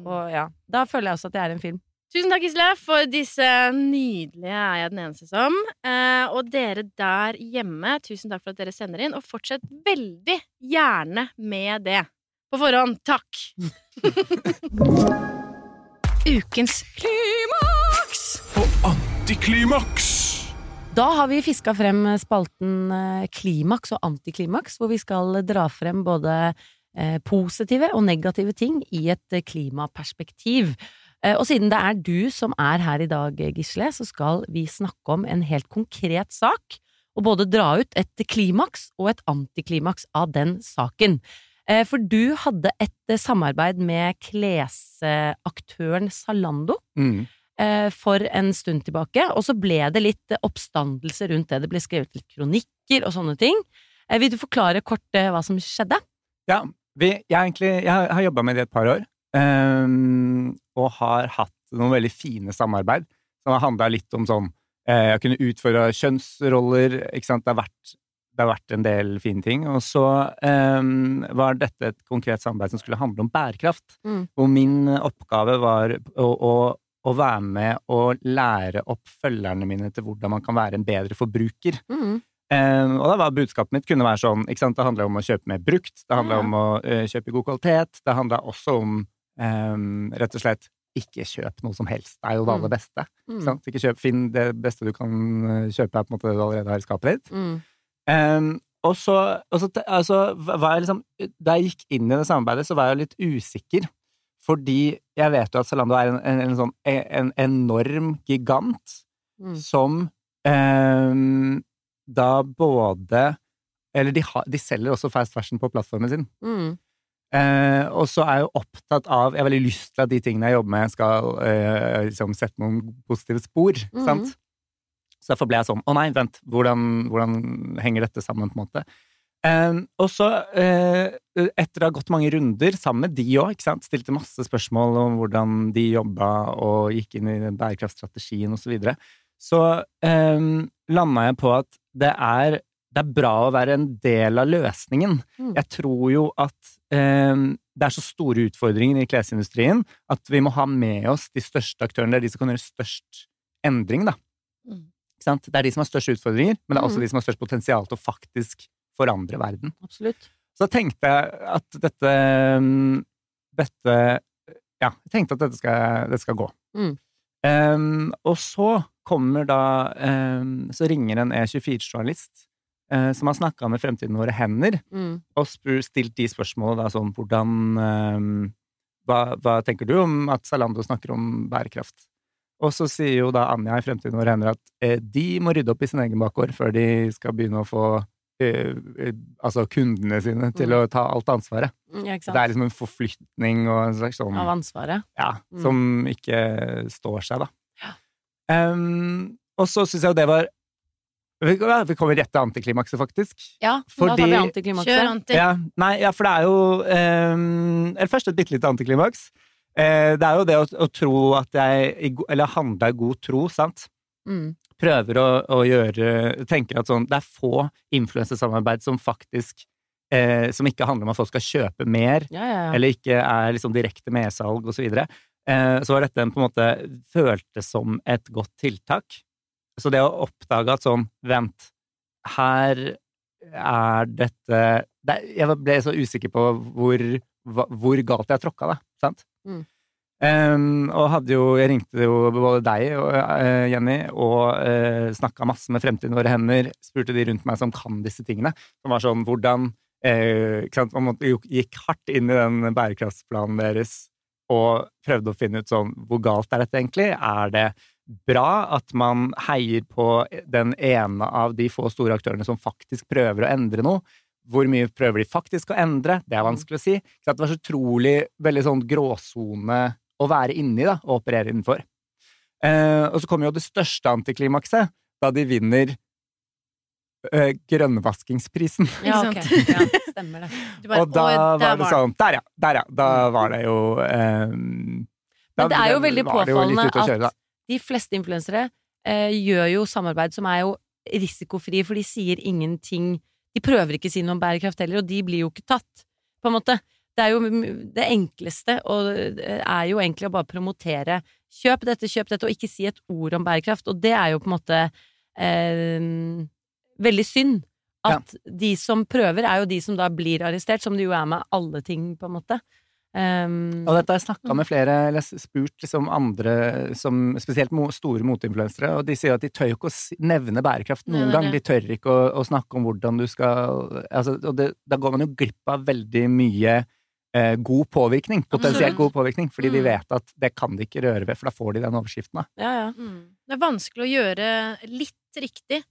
Og ja, Da føler jeg også at det er en film. Tusen takk, Gisle, for disse nydelige er jeg den eneste som. Eh, og dere der hjemme, tusen takk for at dere sender inn, og fortsett veldig gjerne med det. På forhånd, takk! Ukens klimaks! og antiklimaks. Da har vi fiska frem spalten eh, Klimaks og antiklimaks, hvor vi skal dra frem både eh, positive og negative ting i et klimaperspektiv. Eh, Og siden det er du som er her i dag, Gisle, så skal vi snakke om en helt konkret sak, og både dra ut et klimaks og et antiklimaks av den saken. Eh, For du hadde et samarbeid med klesaktøren Zalando Mm. eh, for en stund tilbake, og så ble det litt oppstandelse rundt det. Det ble skrevet litt kronikker og sånne ting. Vil du forklare kort hva som skjedde? Ja, vi, jeg, egentlig, jeg har, har jobba med det et par år, ehm, og har hatt noen veldig fine samarbeid som har handla litt om sånn eh, Jeg kunne utføre kjønnsroller, ikke sant. Det har vært, det har vært en del fine ting. Og så um, var dette et konkret samarbeid som skulle handle om bærekraft. Mm. Hvor min oppgave var å, å, å være med og lære opp følgerne mine til hvordan man kan være en bedre forbruker. Um, og da var budskapet mitt kunne være sånn ikke sant? Det handla om å kjøpe mer brukt, det handla om å uh, kjøpe god kvalitet, det handla også om um, rett og slett ikke kjøp noe som helst. Det er jo det Mm. aller beste. Ikke Mm. Ikke kjøp, Finn det beste du kan eh, kjøpe, er på en måte det du allerede har i skapet ditt. Mm. Um, og så, og så altså, var jeg liksom Da jeg gikk inn i det samarbeidet, så var jeg litt usikker. Fordi jeg vet jo at Zalando er en, en, en sånn en enorm gigant Mm. som um, da både Eller de, ha, de selger også fast fashion på plattformen sin. Mm. Eh, og så er jeg jo opptatt av Jeg har veldig lyst til at de tingene jeg jobber med, skal eh, liksom sette noen positive spor. Mhm. Sant? Så derfor ble jeg sånn Å nei, vent, hvordan, hvordan henger dette sammen, på en måte? Eh, og så, eh, etter å ha gått mange runder sammen med de òg, stilte masse spørsmål om hvordan de jobba og gikk inn i den bærekraftstrategien osv., så, videre, så um, landa jeg på at det er, det er bra å være en del av løsningen. Mm. Jeg tror jo at eh, det er så store utfordringer i klesindustrien at vi må ha med oss de største aktørene. Det er de som kan gjøre størst endring, da. Mm. Det er de som har størst utfordringer, men det er også Mm. de som har størst potensial til å faktisk forandre verden. Absolutt. Så tenkte jeg at dette mm, Dette Ja, jeg tenkte at dette skal, dette skal gå. Mm. Um, og så kommer da um, Så ringer en E24-journalist eh, som har snakka med Fremtiden våre hender, Mm. og stilt de spørsmålene da sånn Hvordan eh, hva, hva tenker du om at Zalando snakker om bærekraft? Og så sier jo da Anja i Fremtiden våre hender at eh, de må rydde opp i sin egen bakgård før de skal begynne å få eh, eh, altså kundene sine til Mm. å ta alt ansvaret. Mm, Ja, Det er liksom en forflytning og en slags sånn Av ansvaret. ja, Mm. som ikke står seg, da. Ja. Um, og så syns jeg jo det var vi vi kommer rett til antiklimakset, faktisk. Ja, da Fordi- tar vi Kjør anti. Ja, nei, ja, for det er jo Eller først et bitte lite antiklimaks. Eh, det er jo det å, å tro at jeg Eller handle i god tro, sant? Mm. Prøver å, å gjøre Tenker at sånn Det er få influensesamarbeid som faktisk eh, Som ikke handler om at folk skal kjøpe mer, Ja, ja, ja. eller ikke er liksom direkte medsalg og så videre. Eh, så var dette en på en måte føltes som et godt tiltak. Så det å oppdage at sånn Vent, her er dette det, Jeg ble så usikker på hvor, hvor galt jeg tråkka, da. Sant? Mm. Um, og hadde jo Jeg ringte jo både deg og eh, Jenny og uh, snakka masse med Fremtiden våre hender. Spurte de rundt meg som kan disse tingene. Som var sånn hvordan uh, sant? Man gikk hardt inn i den bærekraftsplanen deres og prøvde å finne ut sånn Hvor galt er dette egentlig? Er det bra at man heier på den ene av de få store aktørene som faktisk prøver å endre noe? Hvor mye prøver de faktisk å endre? Det er vanskelig å si. Det var så utrolig veldig sånn gråsone å være inni da, og operere innenfor. Eh, og så kommer jo det største antiklimakset, da de vinner eh, grønnvaskingsprisen. Ja, ok. Ja, stemmer det. Bare, og da «Oi, var der det var sånn Der, ja! Der, ja! Da var det jo eh, da Men det er jo veldig var jo påfallende kjøre, at de fleste influensere eh, gjør jo samarbeid som er jo risikofri, for de sier ingenting De prøver ikke å si noe om bærekraft heller, og de blir jo ikke tatt, på en måte. Det er jo det enkleste, og det er jo egentlig å bare promotere kjøp dette, kjøp dette, og ikke si et ord om bærekraft. Og det er jo på en måte eh, veldig synd. At de som prøver, er jo de som da blir arrestert, som det jo er med alle ting, på en måte. Um, Og dette har jeg snakka med flere, eller spurt liksom andre, som, spesielt mo, store motinfluensere, og de sier at de tør ikke å nevne bærekraft noen er gang. De tør ikke å, å snakke om hvordan du skal altså, Og det, da går man jo glipp av veldig mye eh, god påvirkning, potensielt god påvirkning, fordi de Mm. vet at det kan de ikke røre ved, for da får de den overskriften. da. ja, ja. Mm. Det er vanskelig å gjøre litt riktig,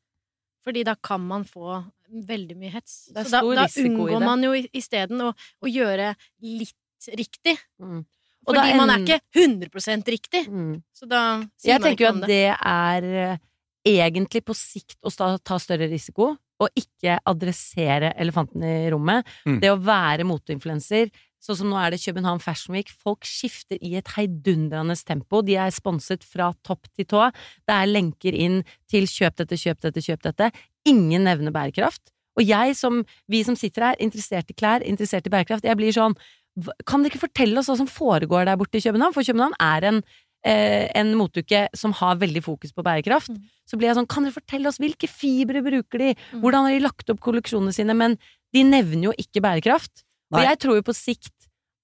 fordi da kan man få veldig mye hets. Så da, da unngår man jo i- isteden å, å gjøre litt riktig. Mm. Og Fordi da man er ikke 100 riktig. mm. Så da sier Jeg man tenker jo at det. det er eh, egentlig på sikt å ta større risiko, og ikke adressere elefanten i rommet. Mm. Det å være moteinfluenser, sånn som nå er det København Fashion Week, folk skifter i et heidundrende tempo. De er sponset fra topp til tå. Det er lenker inn til kjøp dette, kjøp dette, kjøp dette. Ingen nevner bærekraft. Og jeg som, vi som sitter her, interessert i klær, interessert i bærekraft, jeg blir sånn Kan dere ikke fortelle oss hva som foregår der borte i København? For København er en, eh, en motuke som har veldig fokus på bærekraft. Mm. Så blir jeg sånn, kan dere fortelle oss hvilke fibre bruker de? Mm. Hvordan har de lagt opp kolleksjonene sine? Men de nevner jo ikke bærekraft. Og jeg tror jo på sikt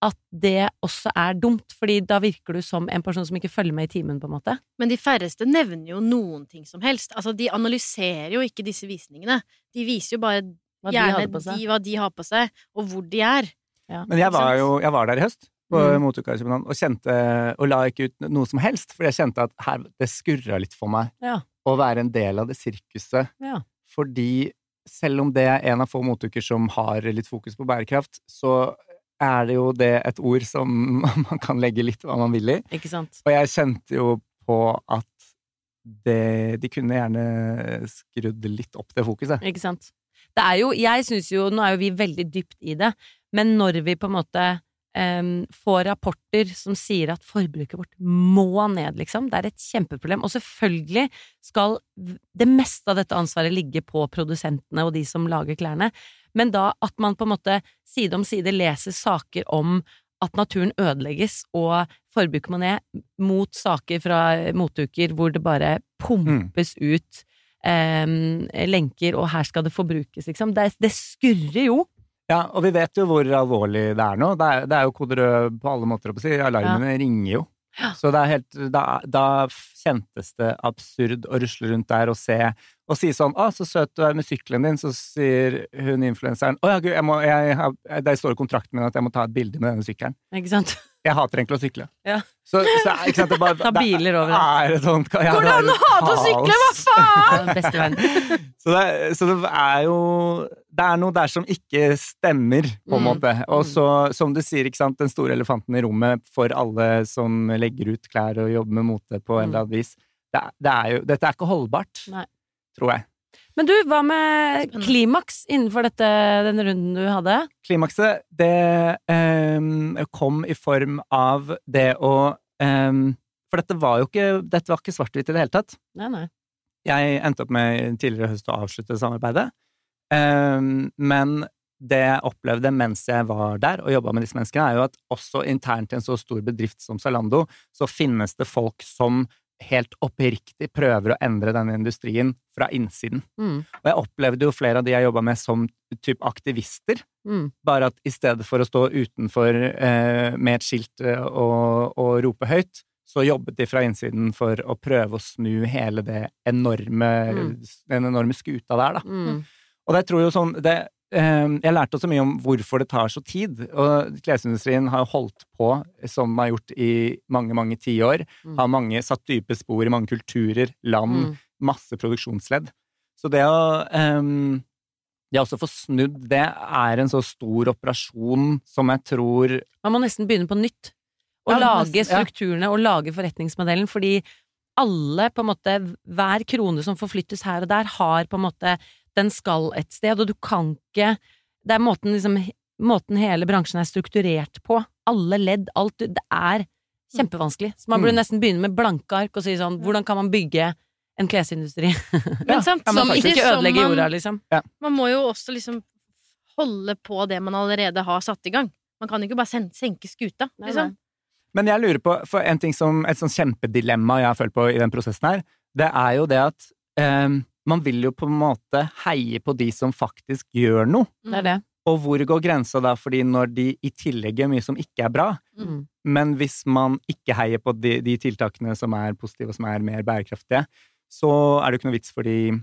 at det også er dumt, fordi da virker du som en person som ikke følger med i timen, på en måte. Men de færreste nevner jo noen ting som helst. Altså, de analyserer jo ikke disse visningene. De viser jo bare Hva gjerne de, hva de har på seg, og hvor de er. Ja. Men jeg var jo jeg var der i høst, på Mm. i København, og kjente Og la ikke ut noe som helst, for jeg kjente at her, det skurra litt for meg Ja. å være en del av det sirkuset. Ja. Fordi selv om det er en av få motuker som har litt fokus på bærekraft, så er det jo det et ord som man kan legge litt hva man vil i. Ikke sant? Og jeg kjente jo på at det, de kunne gjerne skrudd litt opp det fokuset. Ikke sant? Det er jo, jeg syns jo, nå er jo vi veldig dypt i det, men når vi på en måte um, får rapporter som sier at forbruket vårt må ned, liksom, det er et kjempeproblem. Og selvfølgelig skal det meste av dette ansvaret ligge på produsentene og de som lager klærne, men da at man på en måte side om side leser saker om at naturen ødelegges og forbruket må ned, mot saker fra moteuker hvor det bare pumpes ut um, lenker, og her skal det forbrukes, liksom. Det, det skurrer jo. Ja, og vi vet jo hvor alvorlig det er nå. Det er, det er jo kode rød på alle måter, si. Alarmene ringer jo. Ja. Så det er helt, da, da kjentes det absurd å rusle rundt der og se og si sånn 'Å, så søt du er med sykkelen din', så sier hun influenseren 'Å ja, gud, jeg må, jeg, jeg, det står i kontrakten min at jeg må ta et bilde med denne sykkelen'. Ikke sant? Jeg hater egentlig å sykle. Ja. Så, så ikke sant, det bare, Ta biler over det. det. Er sånt, ja, Går det an å er hate å sykle, hva faen?! Det beste venn. Så det, så det er jo Det er noe der som ikke stemmer, på en Mm. måte. Og så, som du sier, ikke sant, den store elefanten i rommet for alle som legger ut klær og jobber med mote på en Mm. eller annen vis. Det, er- det er jo, dette er ikke holdbart, Nei. tror jeg. Men du, hva med klimaks innenfor dette, den runden du hadde? Klimakset, det ehm, kom i form av det å ehm, For dette var jo ikke, dette var ikke svart-hvitt i det hele tatt. Nei, nei. Jeg endte opp med tidligere i høst å avslutte samarbeidet. Ehm, men det jeg opplevde mens jeg var der og jobba med disse menneskene, er jo at også internt i en så stor bedrift som Zalando, så finnes det folk som helt oppriktig prøver å endre denne industrien fra innsiden. Mm. Og jeg opplevde jo flere av de jeg jobba med som typ aktivister, Mm. bare at i stedet for å stå utenfor eh, med et skilt eh, og, og rope høyt, så jobbet de fra innsiden for å prøve å snu hele det enorme, Mm. den enorme skuta der, da. Og jeg tror jo sånn det, eh, Jeg lærte også mye om hvorfor det tar så tid. Og klesindustrien har holdt på som den har gjort i mange, mange tiår. Mm. Har mange satt dype spor i mange kulturer, land, Mm. masse produksjonsledd. Så det å um, det også få snudd det er en så stor operasjon som jeg tror Man må nesten begynne på nytt. Å Ja, lage strukturene ja. og lage forretningsmodellen, fordi alle, på en måte, hver krone som forflyttes her og der, har på en måte Den skal et sted, og du kan ikke Det er måten liksom Måten hele bransjen er strukturert på. Alle ledd, alt Det er kjempevanskelig. Så man burde Mm. nesten begynne med blanke ark og si sånn Hvordan kan man bygge en klesindustri Men ja, men som ikke ødelegger man- jorda, liksom? Man må jo også liksom holde på det man allerede har satt i gang. Man kan jo ikke bare sen senke skuta, liksom. nei. Men jeg lurer på, for en ting som et sånn kjempedilemma jeg har følt på i den prosessen her, det er jo det at ehm, man vil jo på en måte heie på de som faktisk gjør noe. Det er det. Og hvor går grensa da, fordi når de i tillegg gjør mye som ikke er bra, Mm. men hvis man ikke heier på de, de tiltakene som er positive og som er mer bærekraftige, så er det jo ikke noe vits for de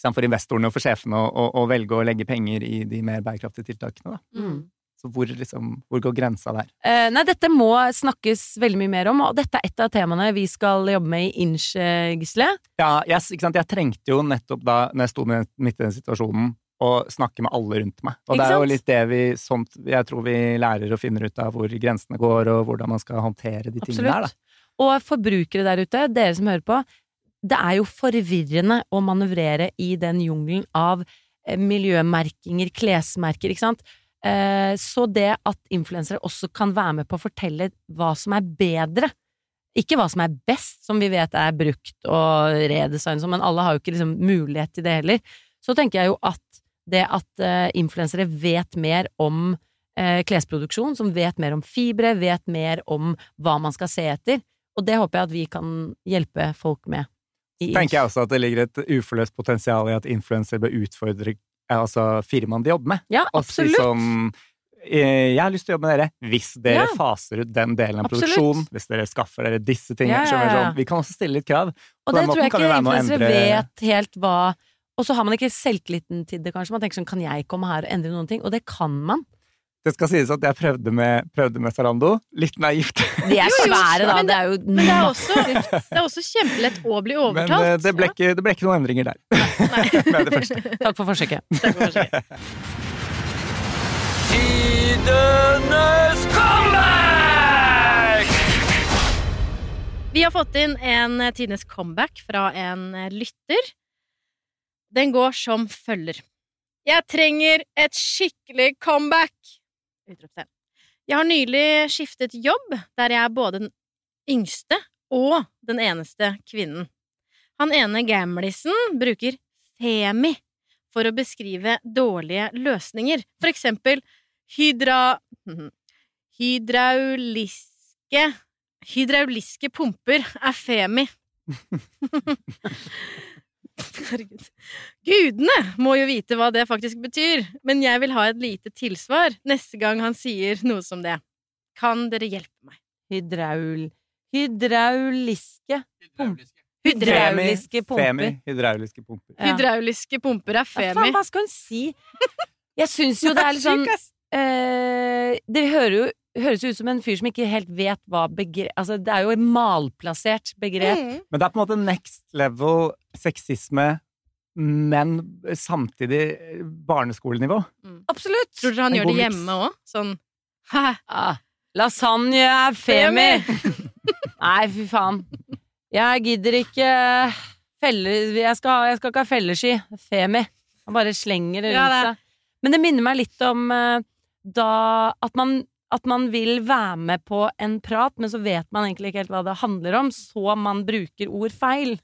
for investorene og for sjefene å, å, å velge å legge penger i de mer bærekraftige tiltakene. Da. Mm. Så hvor, liksom, hvor går grensa der? Eh, nei, dette må snakkes veldig mye mer om, og dette er et av temaene vi skal jobbe med i Inch, eh, Gisle. Ja, yes, ikke sant? jeg trengte jo nettopp da, når jeg sto midt i den situasjonen, å snakke med alle rundt meg. Og det er jo litt det vi sånt jeg tror vi lærer og finner ut av hvor grensene går, og hvordan man skal håndtere de tingene der. da. Og forbrukere der ute, dere som hører på, det er jo forvirrende å manøvrere i den jungelen av eh, miljømerkinger, klesmerker, ikke sant? Eh, Så det at influensere også kan være med på å fortelle hva som er bedre, ikke hva som er best, som vi vet er brukt og redesign, sånn, men alle har jo ikke liksom mulighet til det heller. Så tenker jeg jo at det at eh, influensere vet mer om eh, klesproduksjon, som vet mer om fibre, vet mer om hva man skal se etter, og det håper jeg at vi kan hjelpe folk med. tenker jeg også at det ligger et uforløst potensial i at influensere bør utfordre altså, firmaene de jobber med. Ja, Og si sånn eh, Jeg har lyst til å jobbe med dere hvis dere Ja. faser ut den delen av Absolutt. produksjonen. Hvis dere skaffer dere disse tingene. Ja, ja, sånn. Vi kan også stille litt krav. Og det tror jeg ikke influensere endre- vet helt hva Og så har man ikke selvtilliten til det, kanskje. Man tenker sånn, kan jeg komme her og endre noen ting? Og det kan man. Det skal sies at jeg prøvde med, prøvde med Zalando. Litt naivt. De er svære, da. men Det er jo Men det er også, det er også kjempelett å bli overtalt. Men det ble, ikke, det ble ikke noen endringer der. Nei. det. Takk for forsøket. Takk for forsøket. Vi Vi har fått inn en eh, tidenes comeback fra en eh, lytter. Den går som følger. Jeg trenger et skikkelig comeback! Utropstegn. Jeg har nylig skiftet jobb, der jeg er både den yngste og den eneste kvinnen. Han ene gamlisen bruker femi for å beskrive dårlige løsninger. For eksempel hydra... Hydrauliske Hydrauliske pumper er femi. Herregud. Gudene må jo vite hva det faktisk betyr, men jeg vil ha et lite tilsvar neste gang han sier noe som det. Kan dere hjelpe meg? Hydraul... Hydrauliske Hydrauliske Femi, pumper. hydrauliske pumper. Ja. Hydrauliske pumper er Ja, faen, hva skal hun si? Jeg syns jo det er litt sånn eh, Det hører jo, høres jo ut som en fyr som ikke helt vet hva begrep Altså, det er jo et malplassert begrep. Mm. Men det er på en måte next level sexisme, men samtidig barneskolenivå. Absolutt! Tror dere han En gjør det hjemme òg? Sånn Hæ? Ah, lasagne er femi! Nei, fy faen. Jeg gidder ikke felle... Jeg skal, jeg skal ikke ha felleski. Femi. Han bare slenger det Ja, rundt det- seg. Men det minner meg litt om eh, da at man, at man vil være med på en prat, men så vet man egentlig ikke helt hva det handler om, så man bruker ord feil.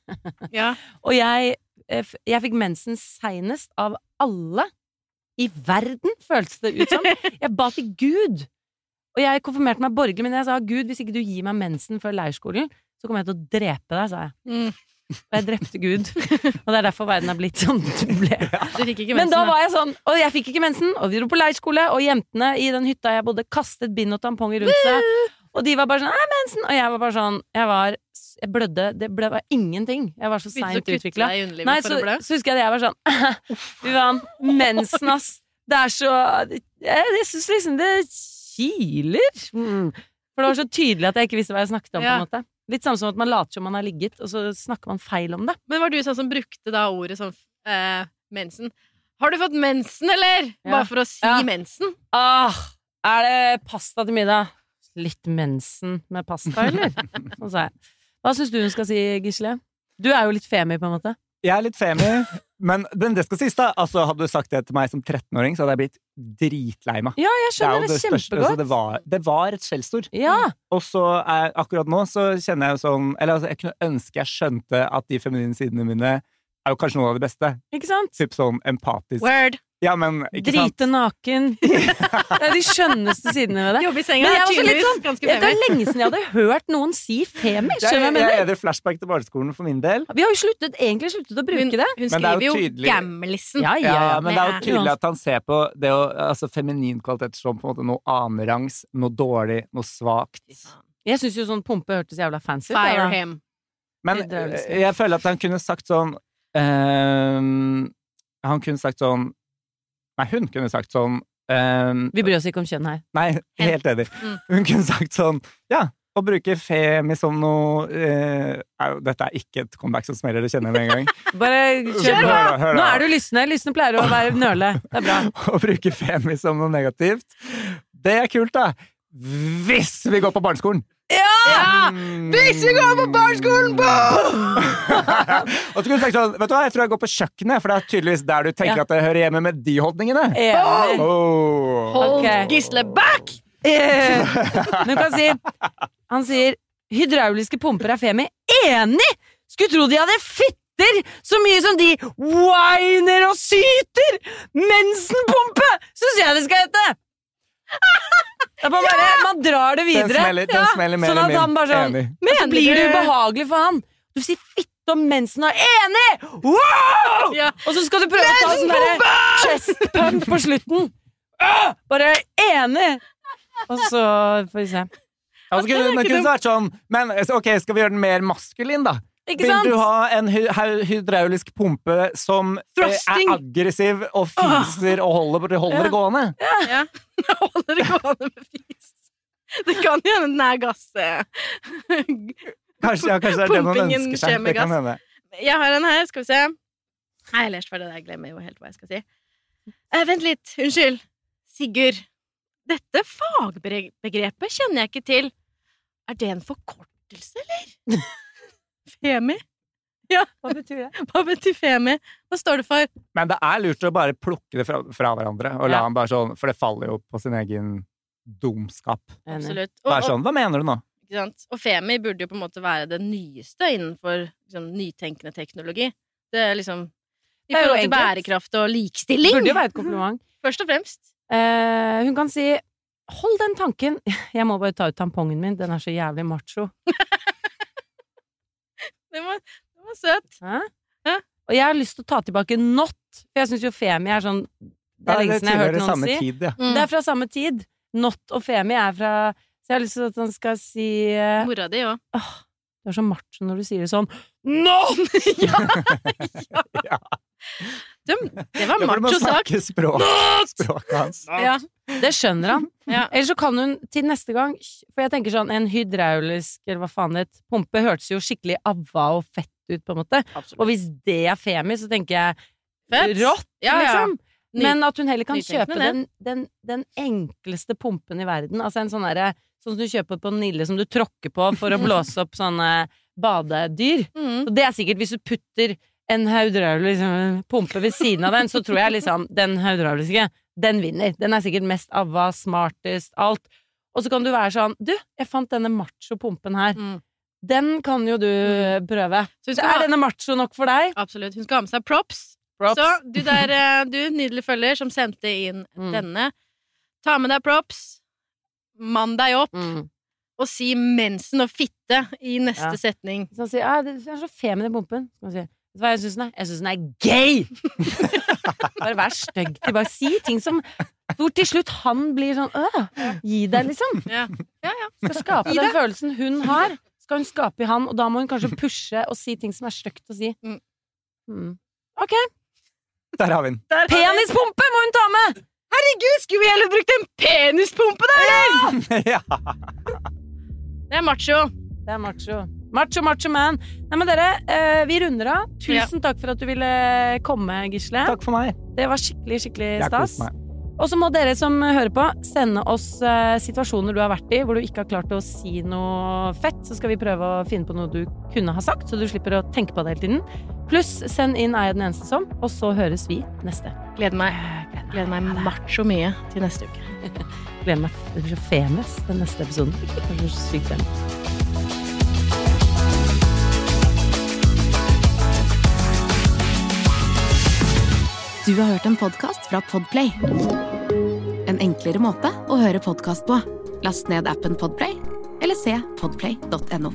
Ja. Og jeg, eh, jeg fikk mensen seinest av alle i verden, føltes det ut som. Jeg ba til Gud. Og jeg konfirmerte meg borgerlig, men jeg sa Gud, hvis ikke du gir meg mensen før leirskolen, så kommer jeg til å drepe deg, sa jeg. Mm. Og jeg drepte Gud. Og det er derfor verden har blitt som den ble. Du fikk ikke Men mensen, da da. var jeg sånn, og jeg fikk ikke mensen, og vi dro på leirskole, og jentene i den hytta jeg bodde, kastet bind og tamponger rundt seg. Og de var bare sånn 'Nei, mensen!' Og jeg var bare sånn Jeg var Jeg blødde. Det ble bare ingenting. Jeg var så seint utvikla. så, så husker jeg det. Jeg var sånn Fy faen. Mensen, ass. Det er så Jeg, jeg syns liksom det kiler. Mm. For det var så tydelig at jeg ikke visste hva jeg snakket om. på en måte Litt samme som at man later som man har ligget, og så snakker man feil om det. Men var du sånn som brukte da ordet sånn eh, mensen? Har du fått mensen, eller? Ja. Bare for å si Ja. mensen? Ah, er det pasta til middag? Litt mensen med pasta, eller? Sånn sa jeg. Hva syns du hun skal si, Gisle? Du er jo litt femi, på en måte. Jeg er litt femi, men, den det skal sies, da. Altså, hadde du sagt det til meg som 13-åring, så hadde jeg blitt dritlei meg. Ja, jeg er skjønner det, det kjempegodt. Altså, det var, det var et skjellsord. Ja, Og så er, akkurat nå så kjenner jeg jo sånn Eller altså, jeg kunne ønske jeg skjønte at de feminine sidene mine er jo kanskje noe av det beste. ikke sant? Typ sånn empatisk. Word. Ja, men ikke sant? Drite naken. Det er de skjønneste sidene ved det. Jobbe i senga er tydeligvis sånn- ganske Det er lenge siden jeg hadde hørt noen si femi. Skjønner du jeg jeg er det flashback til barneskolen for min del. Vi har jo sluttet, egentlig sluttet å bruke Hun, det. hun Men det er jo skriver jo tydelig- gamlisen. Ja, ja, Ja, men det er jo tydelig at han ser på det å, altså feminin kvalitet som på en måte noe annenrangs, noe dårlig, noe svakt. Jeg syns jo sånn pumpe hørtes jævla fancy ut. Fire da. him. Men eh, jeg føler at han kunne sagt sånn ehm, Han kunne sagt sånn Nei, hun kunne sagt sånn ehm, Vi bryr oss ikke om kjønn her. Nei, helt enig. Mm. Hun kunne sagt sånn Ja, å bruke femi som noe er Dette er ikke et comeback som smeller, det kjenner jeg med en gang. Bare kjør da, Nå er du lysne. Lysne pleier å være nøle. Det er bra. Å bruke femi som noe negativt, det er kult, da. Hvis vi går på barneskolen! Ja! Mm. Hvis vi går på barneskolen, Og så kunne du sagt sånn Vet du hva, jeg tror jeg går på kjøkkenet, for det er tydeligvis der du tenker Ja. at det hører hjemme med de holdningene. Yeah. Oh. Hold okay. Gisle back! Eh, Men kan si Han sier hydrauliske pumper er femi. Enig! Skulle tro de hadde fitter så mye som de whiner og syter! Mensenpumpe, syns jeg det skal hete! Man, bare, man drar det Den videre. smeller, den smeller mer Sånn at han bare sånn Enig. Men så blir det ubehagelig for han. Du sier fitte om mensen og enig! Wow! Ja. Og så skal du prøve å ta sånn derre chest pump på slutten. Ah! Bare enig! Og så får vi se. Altså, kunne, kunne vært sånn Men ok, skal vi gjøre den mer maskulin, da? Ikke Vil sant? du ha en hy hy- hydraulisk pumpe som eh, Thrusting. er aggressiv og fiser og holder, holder det gående? Ja. Holder det gående med fis. Det kan jo hende den er gass... eh. Kanskje, ja, kanskje det er det man ønsker seg. Det kan hende. Jeg har en her, skal vi se. Nei, jeg har lest ferdig det. Jeg glemmer jo helt hva jeg skal si. Eh, vent litt. Unnskyld. Sigurd. Dette fagbegrepet kjenner jeg ikke til. Er det en forkortelse, eller? Femi? Hva betyr det? Hva betyr Femi? Hva står det for? Men det er lurt å bare plukke det fra, fra hverandre, og la Ja. han bare sånn, for det faller jo på sin egen dumskap. Absolutt. Og, Bare sånn, hva mener du nå? ikke sant? og Femi burde jo på en måte være det nyeste innenfor liksom, nytenkende teknologi. Det er liksom I er forhold til bærekraft og likestilling! Burde jo være et kompliment. Først og fremst. Eh, hun kan si Hold den tanken Jeg må bare ta ut tampongen min, den er så jævlig macho. Den var, den var søt. Hæ? Hæ? Og jeg har lyst til å ta tilbake not, for jeg syns jo Femi er sånn Det er lenge siden jeg har hørt noen samme si. tid, ja. Mm. Det er fra samme tid. Not og Femi er fra Så jeg har lyst til at han skal si uh, Mora di òg. Du er så macho når du sier det sånn Nå! ja. Det var macho sagt. du må snakke språk, språket hans. Ja. Det skjønner han. Ja. Eller så kan hun til neste gang For jeg tenker sånn, en hydraulisk eller hva faen det het, pumpe hørtes jo skikkelig avva og fett ut, på en måte. Og hvis det er Femi, så tenker jeg Fett. rått, Ja, ja. liksom. Men at hun heller kan kjøpe den, den, den enkleste pumpen i verden. Altså en sånn derre Sånn som du kjøper på Nille, som du tråkker på for å blåse opp sånne badedyr. Mm. Og det er sikkert hvis du putter en hydraulisk liksom, pumpe ved siden av den, så tror jeg liksom den hydrauliske, den vinner. Den er sikkert mest avva, smartest, alt. Og så kan du være sånn Du, jeg fant denne macho-pumpen her. Mm. Den kan jo du prøve. Så er ha, denne macho nok for deg? absolutt. Hun skal ha med seg props. Props. Så du der, eh, du nydelig følger som sendte inn Mm. denne, ta med deg props, mann deg opp, Mm. og si mensen og fitte i neste Ja. setning. Så han sier ja, det er så fem i den pumpen. Så han si, Vet du hva jeg syns den er? Jeg syns den er gay! bare vær stygg til. Bare si ting som Hvor til slutt han blir sånn øh, Gi deg, liksom. Ja. Skal skape den følelsen hun har, skal hun skape i han, og da må hun kanskje pushe og si ting som er stygt å si. Mm. Mm. Ok. Der har vi den. Penispumpe må hun ta med! Herregud, skulle vi heller brukt en penispumpe, da, eller? ja. Det er macho. Det er macho. Macho, macho man. Nei, men dere, eh, vi runder av. Tusen takk for at du ville komme, Gisle. Takk for meg. Det var skikkelig, skikkelig stas. Og så må dere som hører på, sende oss eh, situasjoner du har vært i hvor du ikke har klart å si noe fett. Så skal vi prøve å finne på noe du kunne ha sagt, så du slipper å tenke på det hele tiden. Pluss send inn Er jeg den eneste som, og så høres vi neste. Gleder meg, gleder meg macho mye til neste uke. Gleder meg. Det blir så famous, den neste episoden. Det blir så sykt famous. Du har hørt en podkast fra Podplay. En enklere måte å høre podkast på. Last ned appen Podplay, eller se podplay.no.